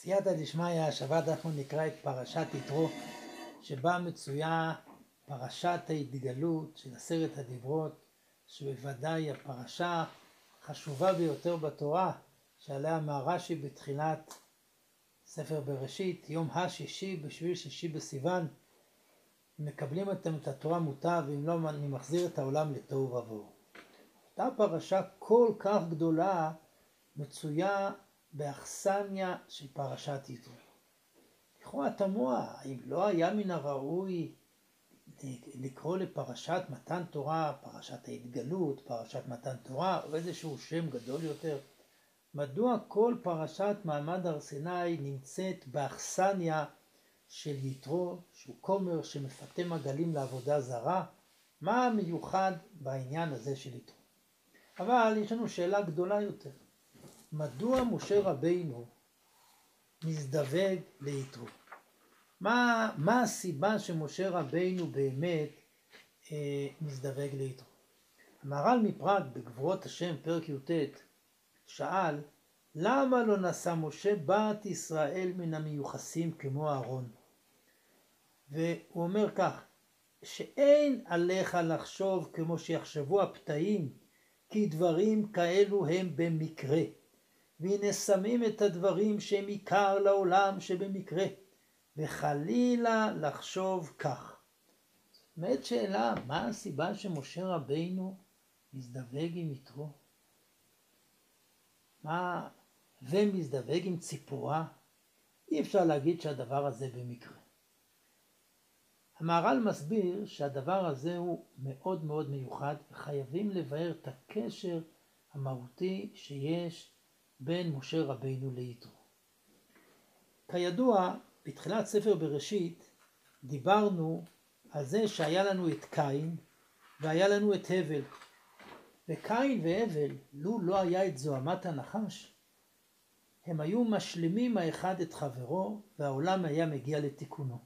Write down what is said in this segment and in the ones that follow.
סייעתא דשמיא, השבת אנחנו נקרא את פרשת יתרו, שבה מצויה פרשת ההתגלות של עשרת הדיברות, שבוודאי הפרשה החשובה ביותר בתורה, שעליה אמר רש"י בתחילת ספר בראשית, יום השישי בשביל שישי בסיוון, מקבלים אתם את התורה מוטב, ואם לא אני מחזיר את העולם לתוהו ובוהו. אותה פרשה כל כך גדולה מצויה באכסניה של פרשת יתרו. לכאורה תמוה, האם לא היה מן הראוי לקרוא לפרשת מתן תורה, פרשת ההתגלות, פרשת מתן תורה, או איזשהו שם גדול יותר? מדוע כל פרשת מעמד הר סיני נמצאת באכסניה של יתרו, שהוא כומר שמפתה מגלים לעבודה זרה? מה המיוחד בעניין הזה של יתרו? אבל יש לנו שאלה גדולה יותר. מדוע משה רבינו מזדווג ליתרו? מה, מה הסיבה שמשה רבינו באמת אה, מזדווג ליתרו? המהר"ל מפראג בגבורות השם פרק י"ט שאל למה לא נשא משה בת ישראל מן המיוחסים כמו אהרון? והוא אומר כך שאין עליך לחשוב כמו שיחשבו הפתאים כי דברים כאלו הם במקרה והנה שמים את הדברים שהם עיקר לעולם שבמקרה, וחלילה לחשוב כך. באמת שאלה, מה הסיבה שמשה רבינו מזדווג עם יתרו? מה, ומזדווג עם ציפורה? אי אפשר להגיד שהדבר הזה במקרה. המהר"ל מסביר שהדבר הזה הוא מאוד מאוד מיוחד, וחייבים לבאר את הקשר המהותי שיש בין משה רבינו ליתרו. כידוע, בתחילת ספר בראשית דיברנו על זה שהיה לנו את קין והיה לנו את הבל. וקין והבל, לו לא היה את זוהמת הנחש, הם היו משלימים האחד את חברו והעולם היה מגיע לתיקונו.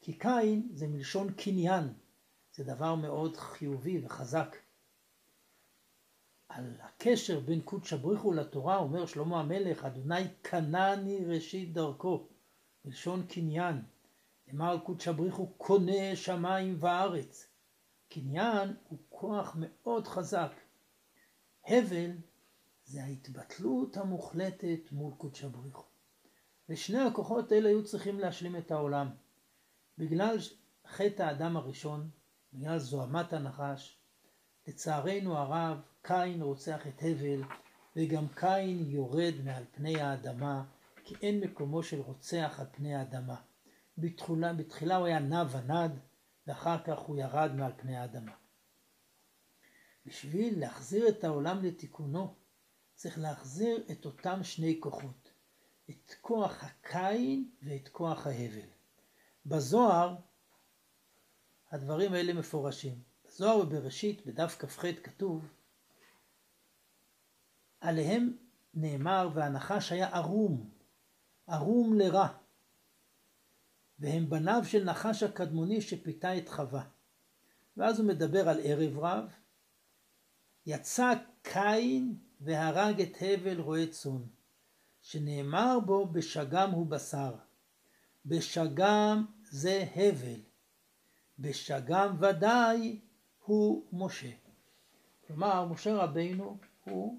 כי קין זה מלשון קניין, זה דבר מאוד חיובי וחזק. על הקשר בין קודשא בריחו לתורה אומר שלמה המלך, אדוני קנני ראשית דרכו, בלשון קניין. נאמר קודשא בריחו קונה שמיים וארץ. קניין הוא כוח מאוד חזק. הבל זה ההתבטלות המוחלטת מול קודשא בריחו. ושני הכוחות האלה היו צריכים להשלים את העולם. בגלל חטא האדם הראשון, בגלל זוהמת הנחש, לצערנו הרב, קין רוצח את הבל, וגם קין יורד מעל פני האדמה, כי אין מקומו של רוצח על פני האדמה. בתחילה, בתחילה הוא היה נע ונד, ואחר כך הוא ירד מעל פני האדמה. בשביל להחזיר את העולם לתיקונו, צריך להחזיר את אותם שני כוחות, את כוח הקין ואת כוח ההבל. בזוהר הדברים האלה מפורשים. בזוהר ובראשית, בדף כ"ח כתוב, עליהם נאמר והנחש היה ערום, ערום לרע, והם בניו של נחש הקדמוני שפיתה את חווה. ואז הוא מדבר על ערב רב, יצא קין והרג את הבל רועה צאן, שנאמר בו בשגם הוא בשר, בשגם זה הבל, בשגם ודאי הוא משה. כלומר, משה רבינו הוא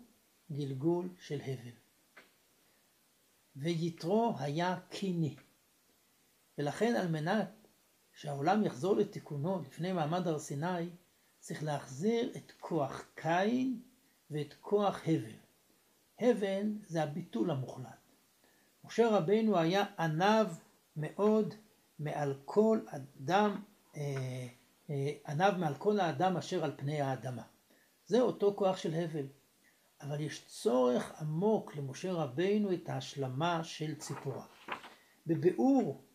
גלגול של הבל. ויתרו היה קיני. ולכן על מנת שהעולם יחזור לתיקונו לפני מעמד הר סיני, צריך להחזיר את כוח קין ואת כוח הבל. הבל זה הביטול המוחלט. משה רבינו היה עניו מאוד מעל כל אדם אה, עניו מעל כל האדם אשר על פני האדמה. זה אותו כוח של הבל. אבל יש צורך עמוק למשה רבינו את ההשלמה של ציפורה. בביאור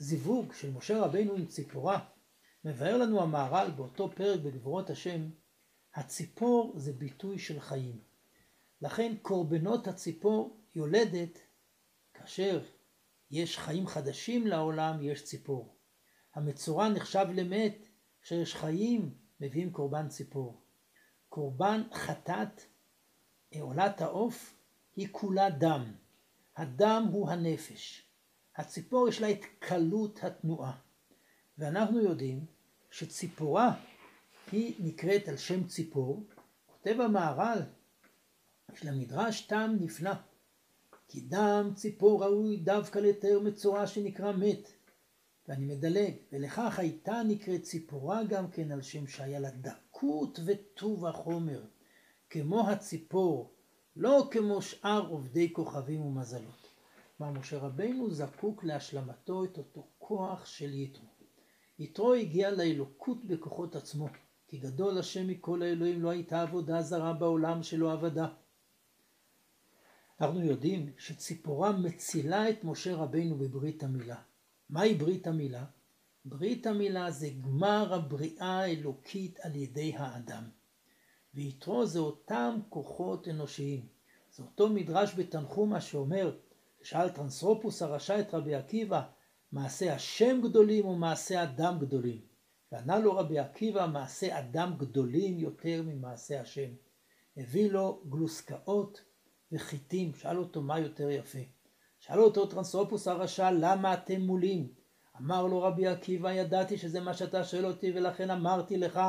הזיווג של משה רבינו עם ציפורה, מבאר לנו המהר"ל באותו פרק בגבורות השם, הציפור זה ביטוי של חיים. לכן קורבנות הציפור יולדת כאשר יש חיים חדשים לעולם, יש ציפור. המצורע נחשב למת, כשיש חיים מביאים קורבן ציפור. קורבן חטאת, עולת העוף, היא כולה דם. הדם הוא הנפש. הציפור יש לה את קלות התנועה. ואנחנו יודעים שציפורה היא נקראת על שם ציפור. כותב המהר"ל של המדרש טעם נפלא. כי דם ציפור ראוי דווקא לתאר מצורע שנקרא מת. ואני מדלג, ולכך הייתה נקראת ציפורה גם כן על שם שהיה לה דקות וטוב החומר, כמו הציפור, לא כמו שאר עובדי כוכבים ומזלות. כלומר, משה רבינו זקוק להשלמתו את אותו כוח של יתרו. יתרו הגיע לאלוקות בכוחות עצמו, כי גדול השם מכל האלוהים לא הייתה עבודה זרה בעולם שלא עבדה. אנחנו יודעים שציפורה מצילה את משה רבינו בברית המילה. מהי ברית המילה? ברית המילה זה גמר הבריאה האלוקית על ידי האדם. ויתרו זה אותם כוחות אנושיים. זה אותו מדרש בתנחומה שאומר, שאל טרנסרופוס הרשע את רבי עקיבא, מעשה השם גדולים או מעשה אדם גדולים? וענה לו רבי עקיבא, מעשה אדם גדולים יותר ממעשה השם. הביא לו גלוסקאות וחיטים, שאל אותו מה יותר יפה. שאל אותו טרנסרופוס הרשע, למה אתם מולים? אמר לו רבי עקיבא, ידעתי שזה מה שאתה שואל אותי, ולכן אמרתי לך,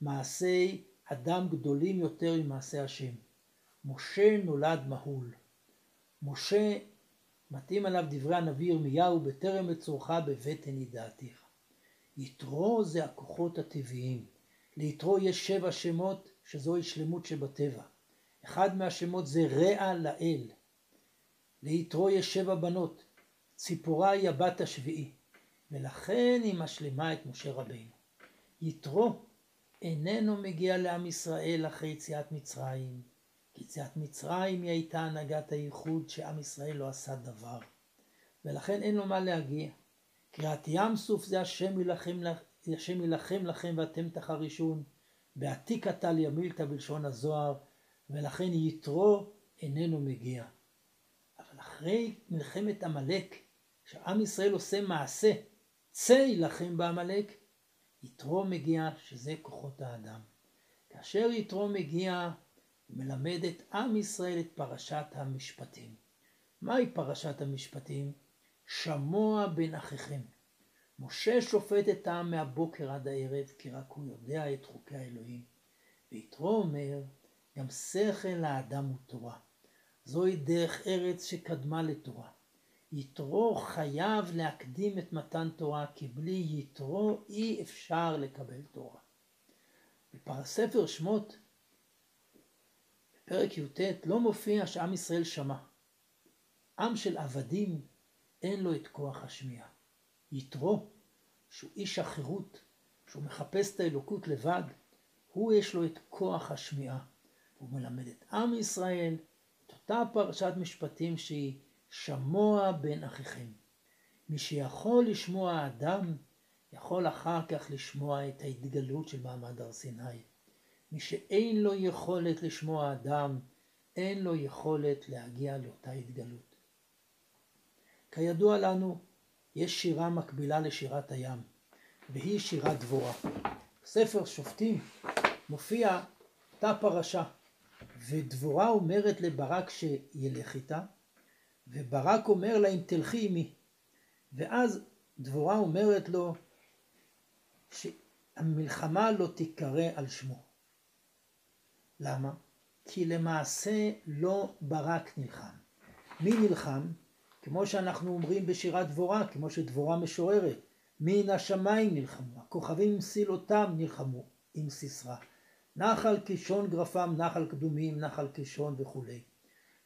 מעשי אדם גדולים יותר ממעשה השם. משה נולד מהול. משה, מתאים עליו דברי הנביא ירמיהו, בטרם אצורך בבטן ידעתיך. יתרו זה הכוחות הטבעיים. ליתרו יש שבע שמות, שזוהי שלמות שבטבע. אחד מהשמות זה רע לאל. ליתרו יש שבע בנות, ציפורה היא הבת השביעי, ולכן היא משלימה את משה רבינו. יתרו איננו מגיע לעם ישראל אחרי יציאת מצרים, כי יציאת מצרים היא הייתה הנהגת הייחוד שעם ישראל לא עשה דבר, ולכן אין לו מה להגיע. קריאת ים סוף זה השם ילחם, השם ילחם לכם ואתם תחרישון, בעתיק עתליה מילתא בלשון הזוהר, ולכן יתרו איננו מגיע. אחרי מלחמת עמלק, כשעם ישראל עושה מעשה, צא יילחם בעמלק, יתרו מגיע, שזה כוחות האדם. כאשר יתרו מגיע, הוא מלמד את עם ישראל את פרשת המשפטים. מהי פרשת המשפטים? שמוע בין אחיכם. משה שופט את העם מהבוקר עד הערב, כי רק הוא יודע את חוקי האלוהים. ויתרו אומר, גם שכל האדם הוא תורה. זוהי דרך ארץ שקדמה לתורה. יתרו חייב להקדים את מתן תורה, כי בלי יתרו אי אפשר לקבל תורה. בספר שמות, בפרק י"ט, לא מופיע שעם ישראל שמע. עם של עבדים אין לו את כוח השמיעה. יתרו, שהוא איש החירות, שהוא מחפש את האלוקות לבד, הוא יש לו את כוח השמיעה. הוא מלמד את עם ישראל אותה פרשת משפטים שהיא שמוע בין אחיכם. מי שיכול לשמוע אדם, יכול אחר כך לשמוע את ההתגלות של מעמד הר סיני. מי שאין לו יכולת לשמוע אדם, אין לו יכולת להגיע לאותה התגלות. כידוע לנו, יש שירה מקבילה לשירת הים, והיא שירת דבורה. בספר שופטים מופיע אותה פרשה. ודבורה אומרת לברק שילך איתה, וברק אומר לה אם תלכי עמי. ואז דבורה אומרת לו שהמלחמה לא תיקרא על שמו. למה? כי למעשה לא ברק נלחם. מי נלחם? כמו שאנחנו אומרים בשירת דבורה, כמו שדבורה משוררת, מן השמיים נלחמו, הכוכבים עם סילותם נלחמו עם סיסרא. נחל קישון גרפם, נחל קדומים, נחל קישון וכולי.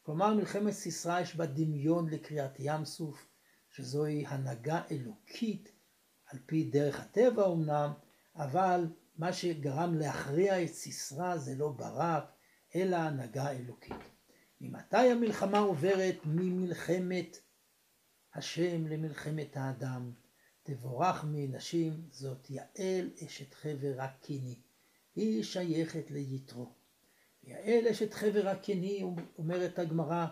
כלומר מלחמת סיסרא יש בה דמיון לקריאת ים סוף, שזוהי הנהגה אלוקית על פי דרך הטבע אמנם, אבל מה שגרם להכריע את סיסרא זה לא ברק, אלא הנהגה אלוקית. ממתי המלחמה עוברת ממלחמת השם למלחמת האדם? תבורך מנשים זאת יעל אשת חבר הקיני. היא שייכת ליתרו. יעל אשת חבר הקני, אומרת הגמרא,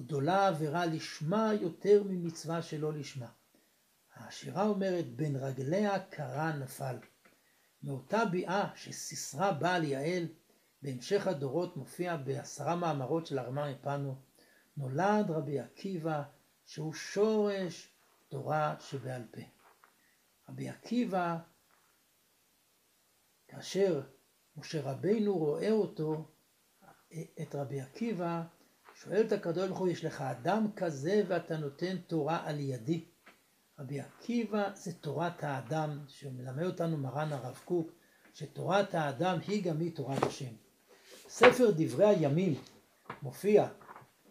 גדולה עבירה לשמה יותר ממצווה שלא לשמה. השירה אומרת, בין רגליה קרה נפל. מאותה ביאה שסיסרה בעל יעל, בהמשך הדורות מופיע בעשרה מאמרות של הרמ"א מפנו, נולד רבי עקיבא שהוא שורש תורה שבעל פה. רבי עקיבא, כאשר משה רבינו רואה אותו, את רבי עקיבא, שואל את הקדוש ברוך הוא, יש לך אדם כזה ואתה נותן תורה על ידי. רבי עקיבא זה תורת האדם, שמלמד אותנו מרן הרב קוק, שתורת האדם היא גם היא תורת השם. ספר דברי הימים מופיע,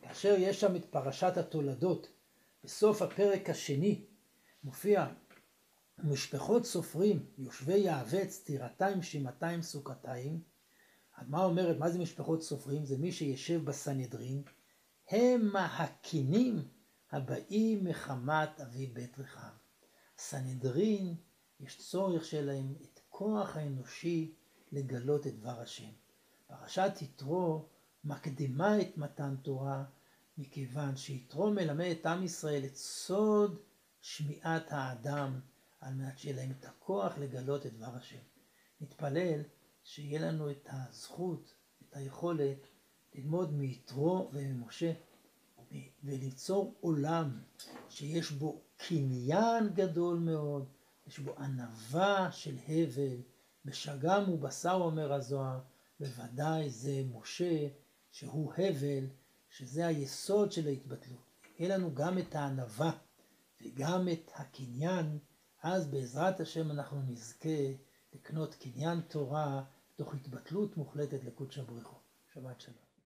כאשר יש שם את פרשת התולדות, בסוף הפרק השני מופיע משפחות סופרים, יושבי יעבץ, טירתיים, שימתיים, סוכתיים. מה אומרת, מה זה משפחות סופרים? זה מי שישב בסנהדרין. הם הקינים הבאים מחמת אבי בית רחב. סנהדרין, יש צורך שלהם את כוח האנושי לגלות את דבר השם. פרשת יתרו מקדימה את מתן תורה, מכיוון שיתרו מלמד את עם ישראל את סוד שמיעת האדם, על מנת שיהיה להם את הכוח לגלות את דבר השם. נתפלל שיהיה לנו את הזכות, את היכולת, ללמוד מיתרו וממשה, וליצור עולם שיש בו קניין גדול מאוד, יש בו ענווה של הבל, בשגם ובשר אומר הזוהר, בוודאי זה משה שהוא הבל, שזה היסוד של ההתבטלות. יהיה לנו גם את הענווה וגם את הקניין, אז בעזרת השם אנחנו נזכה לקנות קניין תורה תוך התבטלות מוחלטת לקודש הבריחו. שבת שלום.